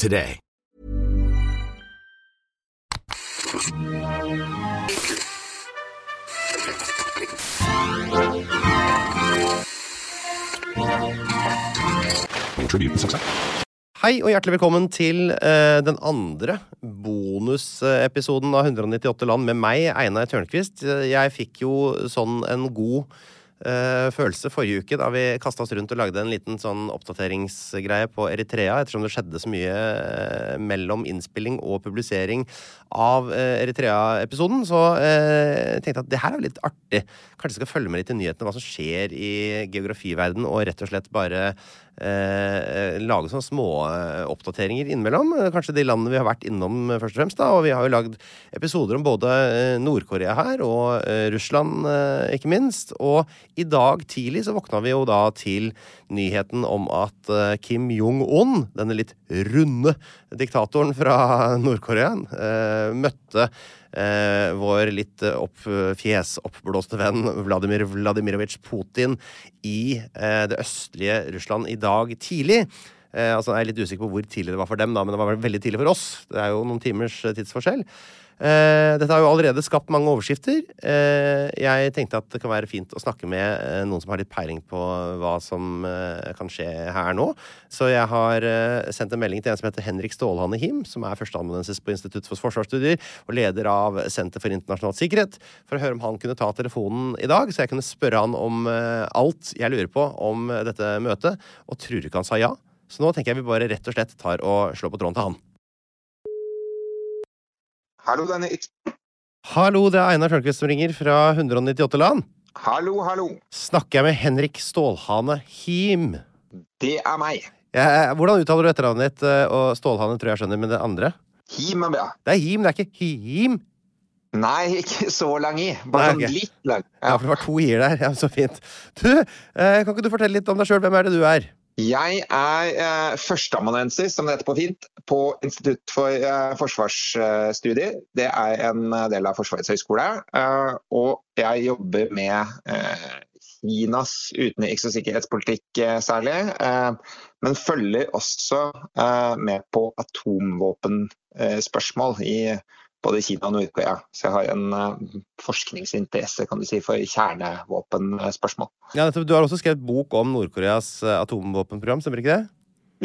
today. Hei og hjertelig velkommen til eh, den andre bonusepisoden av 198 land med meg, Einar Tørnquist. Jeg fikk jo sånn en god følelse forrige uke da vi kasta oss rundt og lagde en liten sånn oppdateringsgreie på Eritrea, ettersom det skjedde så mye eh, mellom innspilling og publisering av eh, Eritrea-episoden. Så eh, jeg at det her er litt artig. Kanskje jeg skal følge med litt i nyhetene, hva som skjer i geografiverden, og rett og slett bare eh, lage sånne småoppdateringer innimellom. Eh, Kanskje de landene vi har vært innom, eh, først og fremst. da, Og vi har jo lagd episoder om både eh, Nord-Korea her og eh, Russland, eh, ikke minst. Og i dag tidlig så våkna vi jo da til nyheten om at eh, Kim Jong-un, denne litt runde diktatoren fra Nord-Korea, eh, møtte eh, vår litt opp, fjesoppblåste venn Vladimir Vladimirovitsj Putin i eh, det østlige Russland i dag tidlig. Eh, altså, jeg er litt usikker på hvor tidlig det var for dem, da, men det var veldig tidlig for oss. Det er jo noen timers eh, tidsforskjell. Eh, dette har jo allerede skapt mange overskrifter. Eh, jeg tenkte at det kan være fint å snakke med eh, noen som har litt peiling på hva som kan skje her nå. Så jeg har sendt en melding til en som heter Henrik Stålhanne Him, som er førsteamanuensis på Institutt for forsvarsstudier og leder av Senter for internasjonal sikkerhet, for å høre om han kunne ta telefonen i dag, så jeg kunne spørre han om alt jeg lurer på om dette møtet, og tror ikke han sa ja. Så nå tenker jeg vi bare rett og slett tar og slår på tråden til han. Hallo, det er Nick. Hallo, det er Einar Tørnquist som ringer fra 198 land. Hallo, hallo. Snakker jeg med Henrik Stålhane Him? Det er meg. Jeg, hvordan uttaler du etternavnet ditt? eh, Og Stålhane tror jeg skjønner, men det andre? Him er bra. Det er Him, det er ikke Him. Nei, ikke så lang i. Bare Nei, sånn litt lang. Ja, for det var to i-er der. Ja, så fint. Du, eh, kan ikke du fortelle litt om deg sjøl? Hvem er det du er? Jeg er eh, førsteamanuensis, som det heter på fint, på Institutt for eh, forsvarsstudier. Det er en eh, del av Forsvarets høgskole. Eh, og jeg jobber med eh, Kinas utenriks- og sikkerhetspolitikk eh, særlig. Eh, men følger også med på atomvåpenspørsmål i både Kina og Nord-Korea. Så jeg har en eh, forskningsinteresse kan du si, for kjernevåpenspørsmål. Ja, du har også skrevet bok om Nord-Koreas eh, atomvåpenprogram, stemmer ikke det?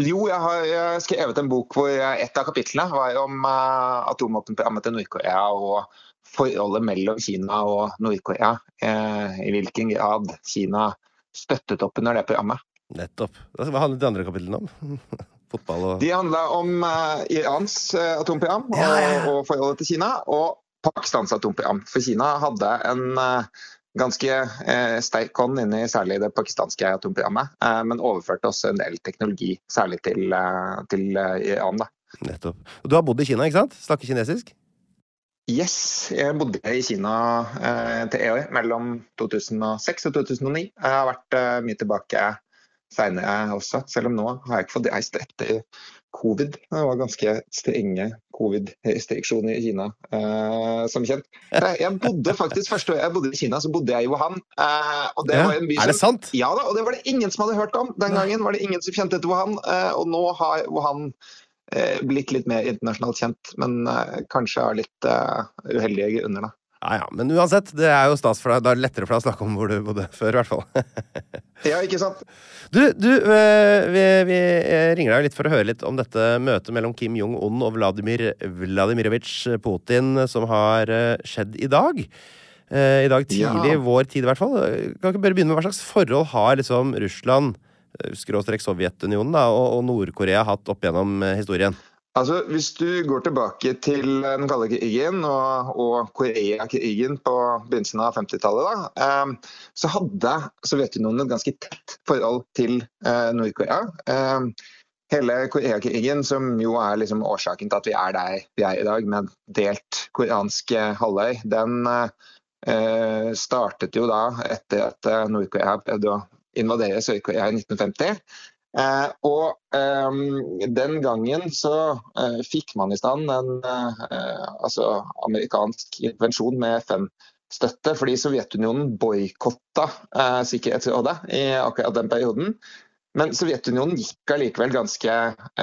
Jo, jeg har skrevet en bok hvor et av kapitlene var om uh, atomvåpenprogrammet til Nord-Korea og forholdet mellom Kina og Nord-Korea. eh, I hvilken grad Kina støttet opp under det programmet. Nettopp. Hva handlet de andre kapitlene om? Fotball og De handla om eh, Irans eh, atomprogram og, Ja, ja, og forholdet til Kina, og Pakistans atomprogram. For Kina hadde en eh, ganske eh, sterk hånd inne i særlig det pakistanske atomprogrammet, eh, men overførte også en del teknologi, særlig til, eh, til Iran. da. Nettopp. Og du har bodd i Kina, ikke sant? Snakker kinesisk? Yes, jeg bodde i Kina eh, til EU mellom 2006 og 2009. Jeg har vært eh, mye tilbake seinere også, selv om nå har jeg ikke fått reist etter covid. Det var ganske strenge covid-restriksjoner i Kina, eh, som kjent. Jeg bodde faktisk første jeg bodde i Kina, så bodde jeg i Wuhan. Eh, og det Ja, var en by er det sant? Ja da, og det var det ingen som hadde hørt om. Den gangen var det ingen som kjente til Wuhan, eh, og nå har Wuhan eh, blitt litt mer internasjonalt kjent, men eh, kanskje av litt eh, uheldige grunner, da. Ja, ja, Men uansett, det er jo stas for deg. Da er det lettere for deg å snakke om hvor du bodde før, i hvert fall. Ja, ikke sant? Du, du øh, vi, vi eh, ringer deg litt for å høre litt om dette møtet mellom Kim Jong-un og Vladimir Vladimirovitsj Putin som har øh, skjedd i dag. Eh, I dag tidlig, Ja. vår tid i hvert fall. Kan ikke bare begynne med Hva slags forhold har liksom Russland, skråstrek Sovjetunionen, da, og, Nord-Korea hatt opp gjennom eh, historien? Altså, Hvis du går tilbake til den kalde krigen og, og Koreakrigen på begynnelsen av 50-tallet, eh, så hadde Sovjetunionen et ganske tett forhold til eh, Nord-Korea. Eh, hele Koreakrigen, som jo er liksom årsaken til at vi er der vi er i dag, med delt koreansk eh, halvøy, den eh, startet jo da etter at eh, Nord-Korea prøvde å invadere Sør-Korea i 1950. Eh, og eh, den gangen så eh, fikk man i stand en altså amerikansk intervensjon med FN-støtte, fordi Sovjetunionen boikotta eh, Sikkerhetsrådet i akkurat den perioden. Men Sovjetunionen gikk allikevel ganske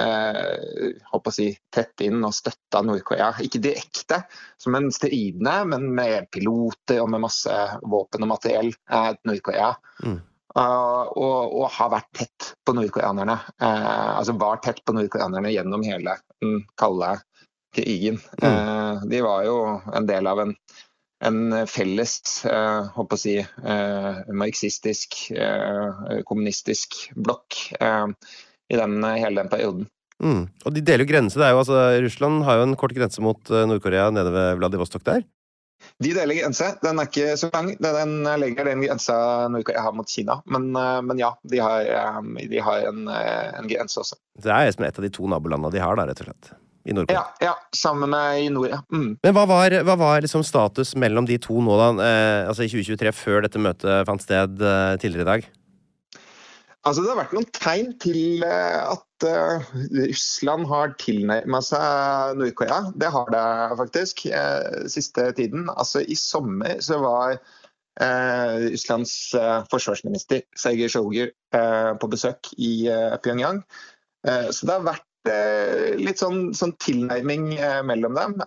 eh, si, tett inn og støtta Nord-Korea. Ikke direkte som en stridende, men med piloter og med masse våpen og materiell eh, Nord-Korea. Mm. Uh, og, og har vært tett på nordkoreanerne. Uh, altså var tett på nordkoreanerne gjennom hele den kalde krigen. Uh, de var jo en del av en, en felles, håper å si, marxistisk, kommunistisk blokk i den, hele den perioden. Mm. Og de deler jo grense. Det er jo, altså, Russland har jo en kort grense mot Nord-Korea nede ved Vladivostok der. De deler grense. Den er ikke så lang. Den legger den grensa Nord-Korea har mot Kina. Men, uh, men ja, de har, um, de har en, uh, en, grense også. Det er liksom et av de to nabolandene de har, da, rett og slett. I Nord-Korea. Ja, ja, sammen med i nord, ja. Mm. Men hva var, hva var liksom status mellom de to nå, da? Eh, altså i 2023, før dette møtet fant sted eh, tidligere i dag? Altså, det har vært noen tegn til at uh, Russland har tilnærma seg Nord-Korea. Det har det faktisk uh, siste tiden. Altså, I sommer så var uh, Russlands forsvarsminister Sergej Shoigu på besøk i Pyongyang. så det har vært litt sånn, sånn tilnærming mellom dem.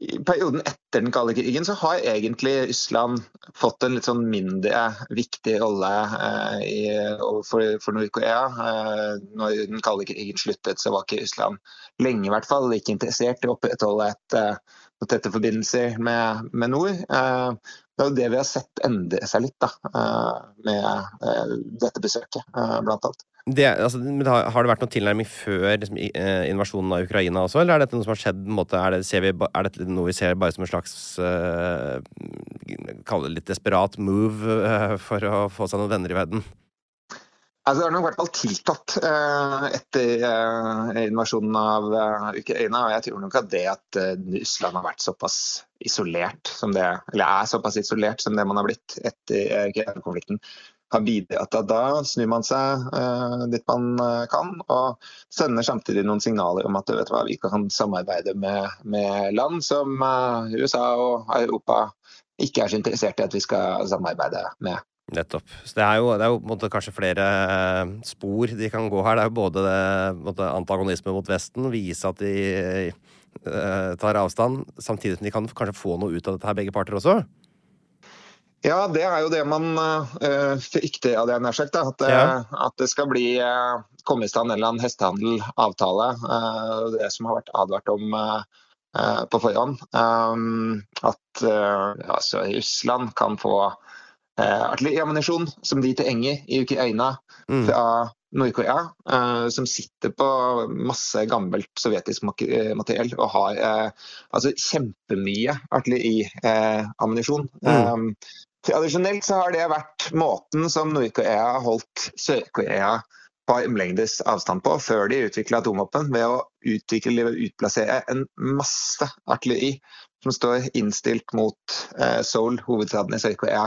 I perioden etter den kalde krigen så har egentlig Russland fått en litt sånn mindre viktig rolle eh, for, for Nord-Korea. Eh, når den kalde krigen sluttet, så var ikke Russland lenge hvert fall like interessert i å opprettholde et, eh, tette forbindelser med, med nord. Eh, det er jo det vi har sett endre seg litt da, eh, med dette besøket, blant annet. Det, altså, har, det vært noen tilnærming før liksom, eh, invasjonen av Ukraina også, eller er dette noe som har skjedd? Måte, er, det, vi, er dette noe vi ser bare som en slags uh, Kall det litt desperat move uh, for å få seg noen venner i verden? Altså, det har nok i hvert fall tiltatt uh, etter eh, invasjonen av eh, Ukraina. og Jeg tror nok at det at eh, Russland har vært såpass isolert som det, eller er såpass isolert som det man har blitt etter eh, Ukraina-konflikten, har bidratt at da snur man seg eh, dit man eh, kan, og sender samtidig noen signaler om at hva, vi kan samarbeide med, med land som eh, USA og Europa ikke er så interessert i at vi skal samarbeide med. Nettopp. Så det er jo, det er jo måtte, kanskje flere eh, spor de kan gå her. Det er jo både det, måtte, antagonisme mot Vesten, vise at de eh, tar avstand, samtidig som de kan kanskje få noe ut av dette her, begge parter også. Ja, det er jo det man uh, frykter av det, nær sagt. At, Ja. uh, at det skal bli uh, komme i stand en eller annen hestehandelavtale. Uh, det som har vært advart om uh, på forhånd. Um, at altså, Russland kan få uh, artilleriammunisjon som de tilhenger i Ukraina Mm. fra Nord-Korea, som sitter på masse gammelt sovjetisk eh, materiell og har altså kjempemye artilleriammunisjon. Mm. Um, Tradisjonelt så har det vært måten som Nord-Korea har holdt Sør-Korea på armlengdes avstand på før de utvikla atomvåpen, ved å utvikle eller utplassere en masse artilleri som står innstilt mot eh, Seoul, hovedstaden i Sør-Korea.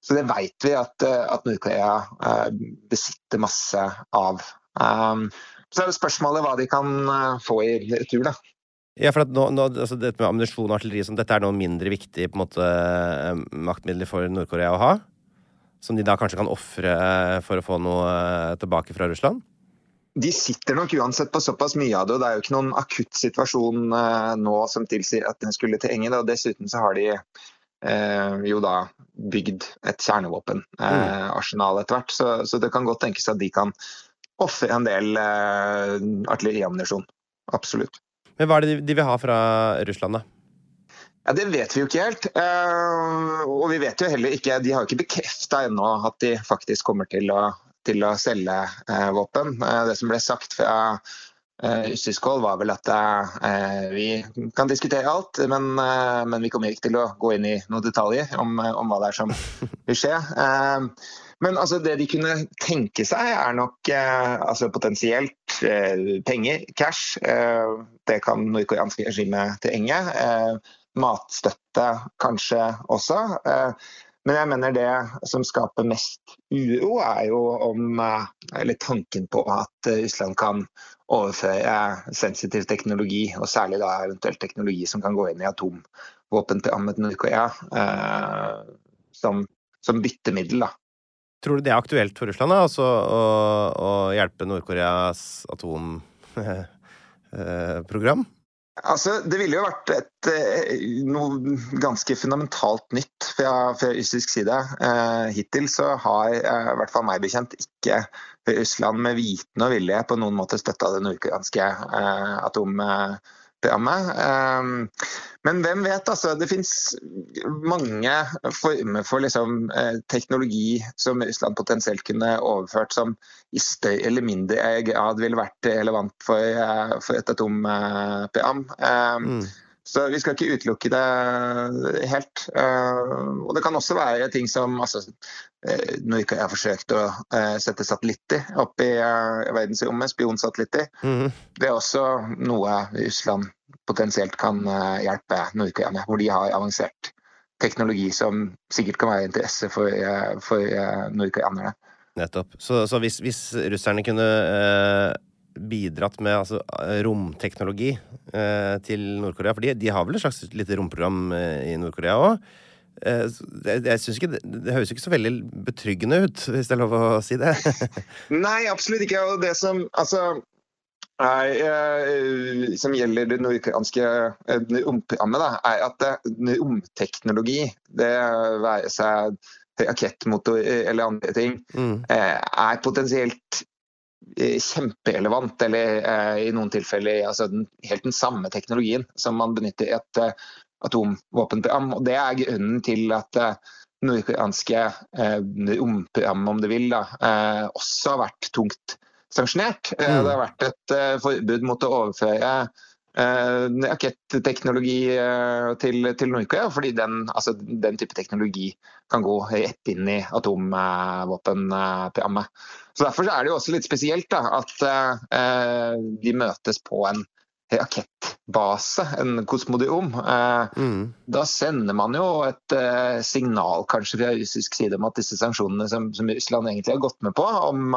Så det vet vi at, eh, at Nord-Korea eh, besitter masse av. Um, Så er det spørsmålet hva de kan få i retur, da. Ja, for nå, nå, altså dette med ammunisjon og artilleri, sånn, dette er noe mindre viktig på en måte, maktmidler for Nord-Korea å ha? Som de da kanskje kan ofre for å få noe tilbake fra Russland? de sitter nok uansett på såpass mye av det. og Det er jo ikke noen akutt situasjon eh, nå som tilsier at den skulle til Enge. og Dessuten så har de eh, jo da bygd et kjernevåpenarsenal eh, etter hvert. Så, så, det kan godt tenkes at de kan ofre en del eh, artilleriammunisjon. Absolutt. Men hva er det de vil ha fra Russland, da? Ja, Det vet vi jo ikke helt. Uh, og vi vet jo heller ikke De har jo ikke bekrefta ennå at de faktisk kommer til å til å selge eh, våpen. Eh, det som ble sagt fra russisk eh, hold var vel at vi kan diskutere alt, men, men, vi kommer ikke til å gå inn i noen detaljer om, om hva det er som vil skje. Men altså, det de kunne tenke seg, er nok eh, altså, potensielt eh, penger, cash. Eh, det kan nordkoreanske regimet tilenge. matstøtte kanskje også. Men jeg mener det som skaper mest uro, er jo om eh, Eller tanken på at Russland kan overføre sensitiv teknologi, og særlig da eventuelt teknologi som kan gå inn i atomvåpen til Nord-Korea, eh, som, som, byttemiddel. da. Tror du det er aktuelt for Russland, da, altså, å, å hjelpe Nord-Koreas atomprogram? Altså, det ville jo vært et, eh, noe ganske fundamentalt nytt fra, fra russisk side. Eh, hittil så har eh, i hvert fall meg bekjent ikke Russland med vitende og vilje på noen måte støtta det nordkoreanske eh, atomprogrammet. Eh, men hvem vet, altså. Det finnes mange former for liksom, eh, teknologi som Russland potensielt kunne overført, som i større eller mindre grad ville vært relevant for, eh, for et atomprogram. Eh, mm. Så vi skal ikke utelukke det helt. Og det kan også være ting som altså, Norge har forsøkt å sette satellitter opp i verdensrommet, spionsatellitter. Mm. Det er også noe Russland potensielt kan eh, hjelpe Nord-Korea med. Hvor de har avansert teknologi som sikkert kan være interesse for, eh, for eh, nordkoreanerne. Nettopp. Så, så hvis, hvis, russerne kunne eh, bidratt med altså, romteknologi eh, til Nord-Korea For de, de, har vel et slags lite romprogram eh, i Nord-Korea òg? Jeg, jeg synes ikke, det, det høres ikke så veldig betryggende ut, hvis det er lov å si det? Nei, absolutt ikke. Og det som, altså, Nei, eh, som gjelder det nordkoreanske eh, romprogrammet, er at romteknologi, det være seg rakettmotor eller andre ting, mm. Eh, er potensielt kjemperelevant, eller i noen tilfeller altså den, helt den samme teknologien som man benytter i et atomvåpenprogram. Og Det er grunnen til at nordkoreanske romprogram, om du vil, da, også har vært tungt sanksjonert. Eh, mm. Det har vært et eh, forbud mot å overføre eh, raketteknologi til, til Nord-Korea, fordi den, altså, den, type teknologi kan gå rett inn i atomvåpenprogrammet. Så Derfor er det jo også litt spesielt da, at uh, de møtes på en rakettbase, en kosmodium. Uh, mm. Da sender man jo et uh, signal kanskje fra russisk side om at disse sanksjonene som, som Russland egentlig har gått med på, om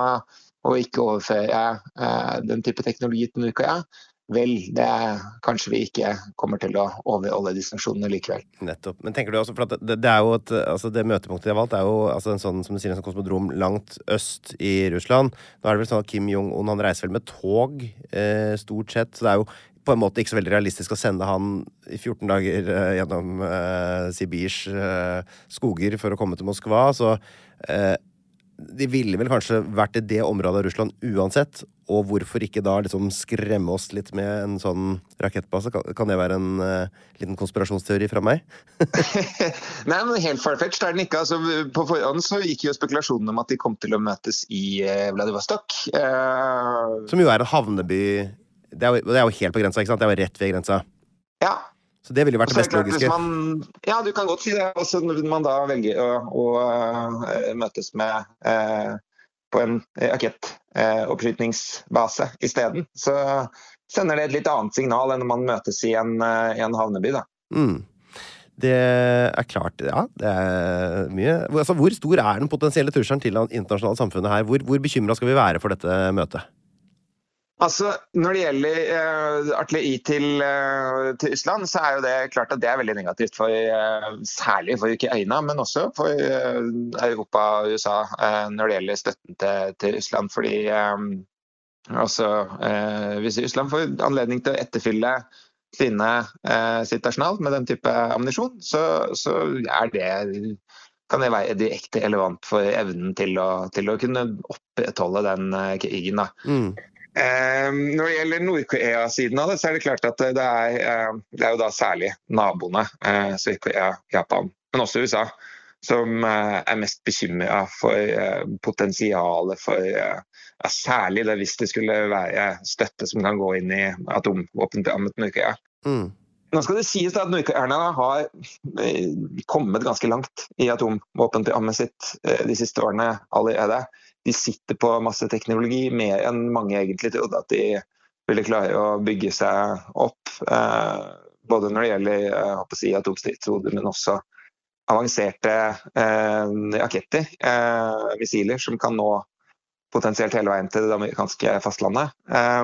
å ikke overføre eh, den type teknologi til Nord-Korea, vel, det er, kanskje vi ikke kommer til å overholde de sanksjonene likevel. Nettopp. Men tenker du også, for det, det, er jo et, altså det møtepunktet de har valgt, er jo altså en sånn som du sier, en sånn kosmodrom langt øst i Russland. Nå er det vel sånn at Kim Jong-un han reiser vel med tog, eh, stort sett. Så det er jo på en måte ikke så veldig realistisk å sende han i 14 dager eh, gjennom eh, Sibirs eh, skoger for å komme til Moskva. Så eh, de ville vel kanskje vært i det området av Russland uansett. Og hvorfor ikke da liksom skremme oss litt med en sånn rakettbase? Kan, det være en uh, liten konspirasjonsteori fra meg? Nei, men helt farfetched er den ikke. Altså, på forhånd så gikk jo spekulasjonen om at de kom til å møtes i uh, Vladivostok. Uh... Som jo er en havneby det er, jo, det er jo helt på grensa, ikke sant? Det er jo rett ved grensa. Ja, så det ville vært det mest logiske. Man, ja, du kan godt si det. Også når man da velger å, å uh, møtes med uh, på en rakettoppskytingsbase uh, isteden, så sender det et litt annet signal enn når man møtes i en, i en havneby. da. Mm. Det er klart, ja. Det er mye. Altså, hvor stor er den potensielle trusselen til det internasjonale samfunnet her? Hvor, hvor bekymra skal vi være for dette møtet? Altså, Når det gjelder uh, artilleri til, uh, til, Russland, så er jo det klart at det er veldig negativt. For, uh, særlig for Ukraina, men også for Europa og USA når det gjelder støtten til, til Russland. Fordi altså, hvis Russland får anledning til å etterfylle sine sitt arsenal med den type ammunisjon, så, så det kan det være direkte relevant for evnen til å, til å kunne opprettholde den krigen. da. Mm. Ehm, når det gjelder Nord-Korea-siden av det, så er det klart at det er, eh, det er jo da særlig naboene, eh, Sør-Korea, Japan, men også USA, som eh, er mest bekymra for potensialet for ja, Særlig det hvis det skulle være støtte som kan gå inn i atomvåpenprogrammet til Nord-Korea. Mm. Nå skal det sies at Nord-Korea har kommet ganske langt i atomvåpenprogrammet sitt de siste årene allerede de sitter på masse teknologi, mer enn mange egentlig trodde at de ville klare å bygge seg opp. Eh, både når det gjelder eh, si, atomstridshoder, men også avanserte eh, raketter, eh, missiler, som kan nå potensielt hele veien til det amerikanske fastlandet. Eh,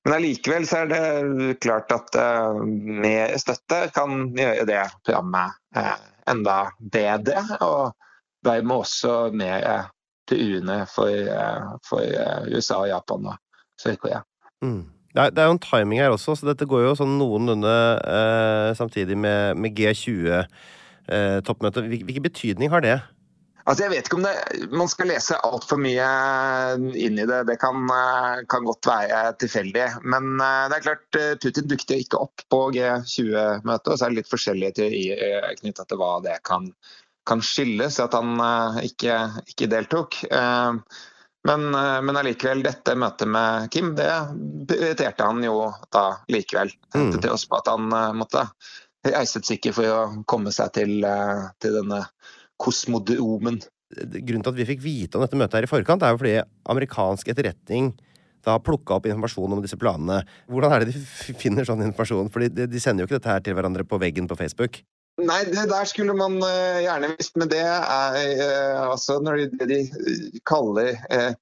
men allikevel er det klart at eh, med støtte kan gjøre det programmet enda bedre. Og dermed også mer til uene for, eh, for eh, USA, Japan og Sør-Korea. Mm. Det, er, det er, jo en timing her også, så dette går jo sånn noenlunde eh, samtidig med, med G20-toppmøtet. Eh, Hvilken betydning har det? Altså jeg vet ikke om det, Man skal lese altfor mye inn i det. Det kan, kan, godt være tilfeldig. Men det er klart, Putin dukte ikke opp på G20-møtet. og så er det litt forskjellige teorier knytta til hva det kan kan skyldes at han eh, ikke, ikke deltok. Eh, men, eh, men allikevel, dette møtet med Kim, det prioriterte han jo da likevel. Mm. Til tross på at han måtte reise stykke for å komme seg til, til denne kosmodromen. Grunnen til at vi fikk vite om dette møtet her i forkant, er jo fordi amerikansk etterretning da plukka opp informasjon om disse planene. Hvordan er det de finner sånn informasjon? Fordi de sender jo ikke dette her til hverandre på veggen på Facebook. Nei, det der skulle man uh, gjerne visst. Men det er uh, altså når de, de kaller uh,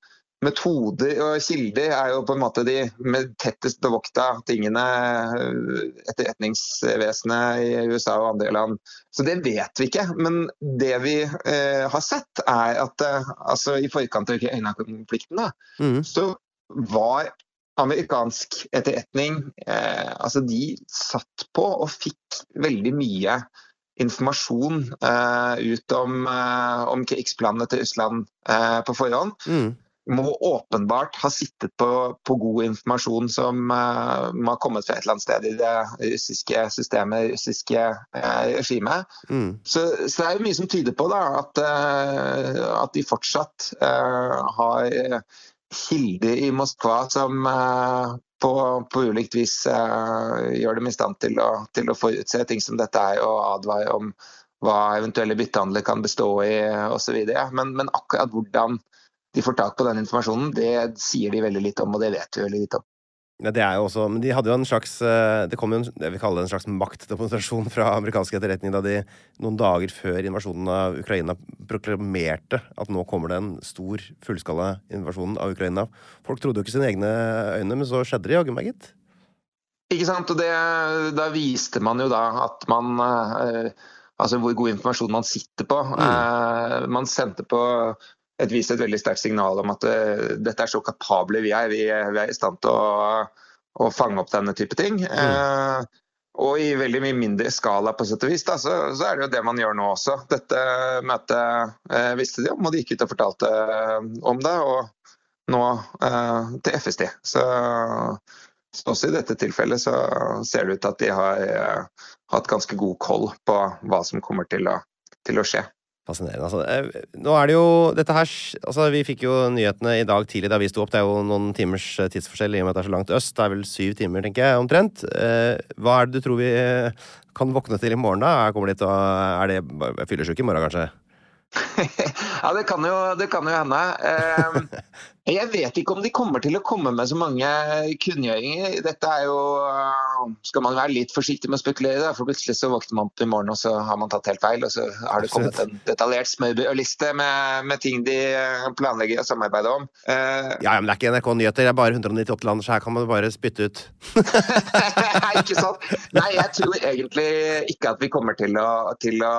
metoder og kilder, er jo på en måte de med tettest bevokta tingene etterretningsvesenet i USA og andre land. Så det vet vi ikke. Men det vi har sett, er at altså, i forkant av Ukraina-konflikten mm. så var amerikansk etterretning eh, altså De satt på og fikk veldig mye informasjon uh, ut om, uh, om, krigsplanene til Russland uh, på forhånd. Mm. Må åpenbart ha sittet på, på god informasjon som må ha kommet fra et eller annet sted i det russiske systemet, det russiske regimet. Mm. Så, så, det er jo mye som tyder på da, at, at de fortsatt har kilder i Moskva som på, på ulikt vis uh, gjør dem i stand til å, til å forutse ting som dette er, og advare om hva eventuelle byttehandler kan bestå i osv. Men, men akkurat hvordan de får tak på den informasjonen, det sier de veldig litt om, og det vet vi veldig litt om. Ja, det er jo også, men de hadde jo en slags eh, Det kom jo en, jeg vil kalle det en slags maktdemonstrasjon fra amerikansk etterretning da de noen dager før invasjonen av Ukraina proklamerte at nå kommer det en stor fullskala invasjon av Ukraina. Folk trodde jo ikke sine egne øyne, men så skjedde det jaggu meg, gitt. Ikke sant. Og det, da viste man jo da at man eh, Altså hvor god informasjon man sitter på. Mm. Eh, man sendte på et, viser et veldig sterkt signal om at uh, dette er så kapable vi er. Vi, vi er i stand til å, å, fange opp denne type ting. Mm. Uh, og i veldig mye mindre skala, på sett og vis, da, så, så, er det jo det man gjør nå også. Dette møtet uh, visste de om, og de gikk ut og fortalte om det. Og nå til FSD. Så, så, også i dette tilfellet så ser det ut til at de har hatt ganske god koll på hva som kommer til å, til å skje. Fascinerende. Altså, eh, nå er det jo dette her altså, Vi fikk jo nyhetene i dag tidlig da vi sto opp. Det er jo noen timers eh, tidsforskjell i og med at det er så langt øst. Det er vel syv timer, tenker jeg, omtrent. Eh, hva er det du tror vi kan våkne til i morgen, da? Kommer dit, og Er det fyllesyke i morgen, kanskje? ja, det kan, jo, det kan jo hende. Jeg vet ikke om de kommer til å komme med så mange kunngjøringer. Dette er jo skal man være litt forsiktig med å spekulere. Da, for plutselig så våkner man opp i morgen og så har man tatt helt feil. Og så har det kommet en detaljert smørbrødliste med, med, ting de planlegger å samarbeide om. Uh, ja, men det er ikke NRK Nyheter, det er bare 198 land, så her kan man bare spytte ut. ikke sant? Nei, jeg tror egentlig ikke at vi kommer til å, til å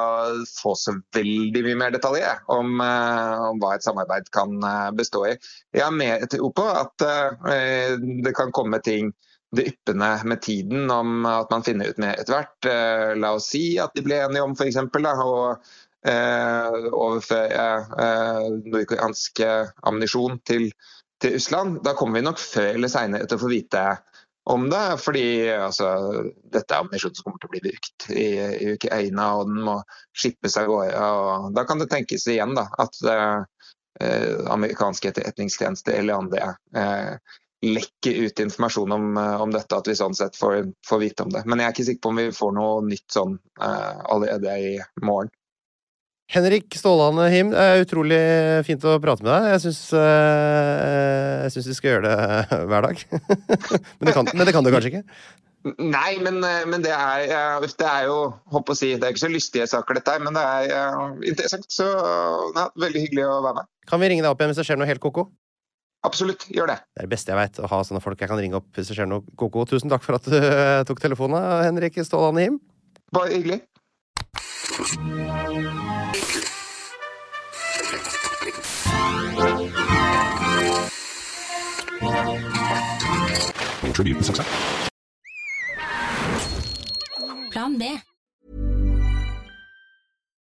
få så veldig mye mer detaljer om, uh, om hva et samarbeid kan bestå i. Jeg er med på at uh, det kan komme ting dryppende med tiden om at man finner ut mer etter hvert. Eh, la oss si at de ble enige om f.eks. å eh, overføre eh, nordkoreansk ammunisjon til, til, Russland. Da kommer vi nok før eller seinere til å få vite om det. Fordi altså, dette er ammunisjon som kommer til å bli brukt i, i Ukraina, og den må skippes av gårde. Da kan det tenkes igjen da, at eh, amerikanske etterretningstjenester eller andre eh, lekke ut informasjon om, eh, om, dette, at vi sånn sett får, får, vite om det. Men jeg er ikke sikker på om vi får noe nytt sånn uh, allerede i morgen. Henrik Stålane Him, det er utrolig fint å prate med deg. Jeg syns, uh, jeg syns vi skal gjøre det hver dag. men, det kan, men, det kan, du kanskje ikke? Nei, men, men det, er, det, er, jo håper å si, Det er ikke så lystige saker, dette her, men det er interessant. Så ja, veldig hyggelig å være med. Kan vi ringe deg opp igjen hvis det skjer noe helt ko-ko? Absolutt, gjør det. Det er det beste jeg veit, å ha sånne folk jeg kan ringe opp hvis det skjer noe koko. Tusen takk for at du tok telefonen, Henrik Ståland Him. Bare hyggelig. Plan B.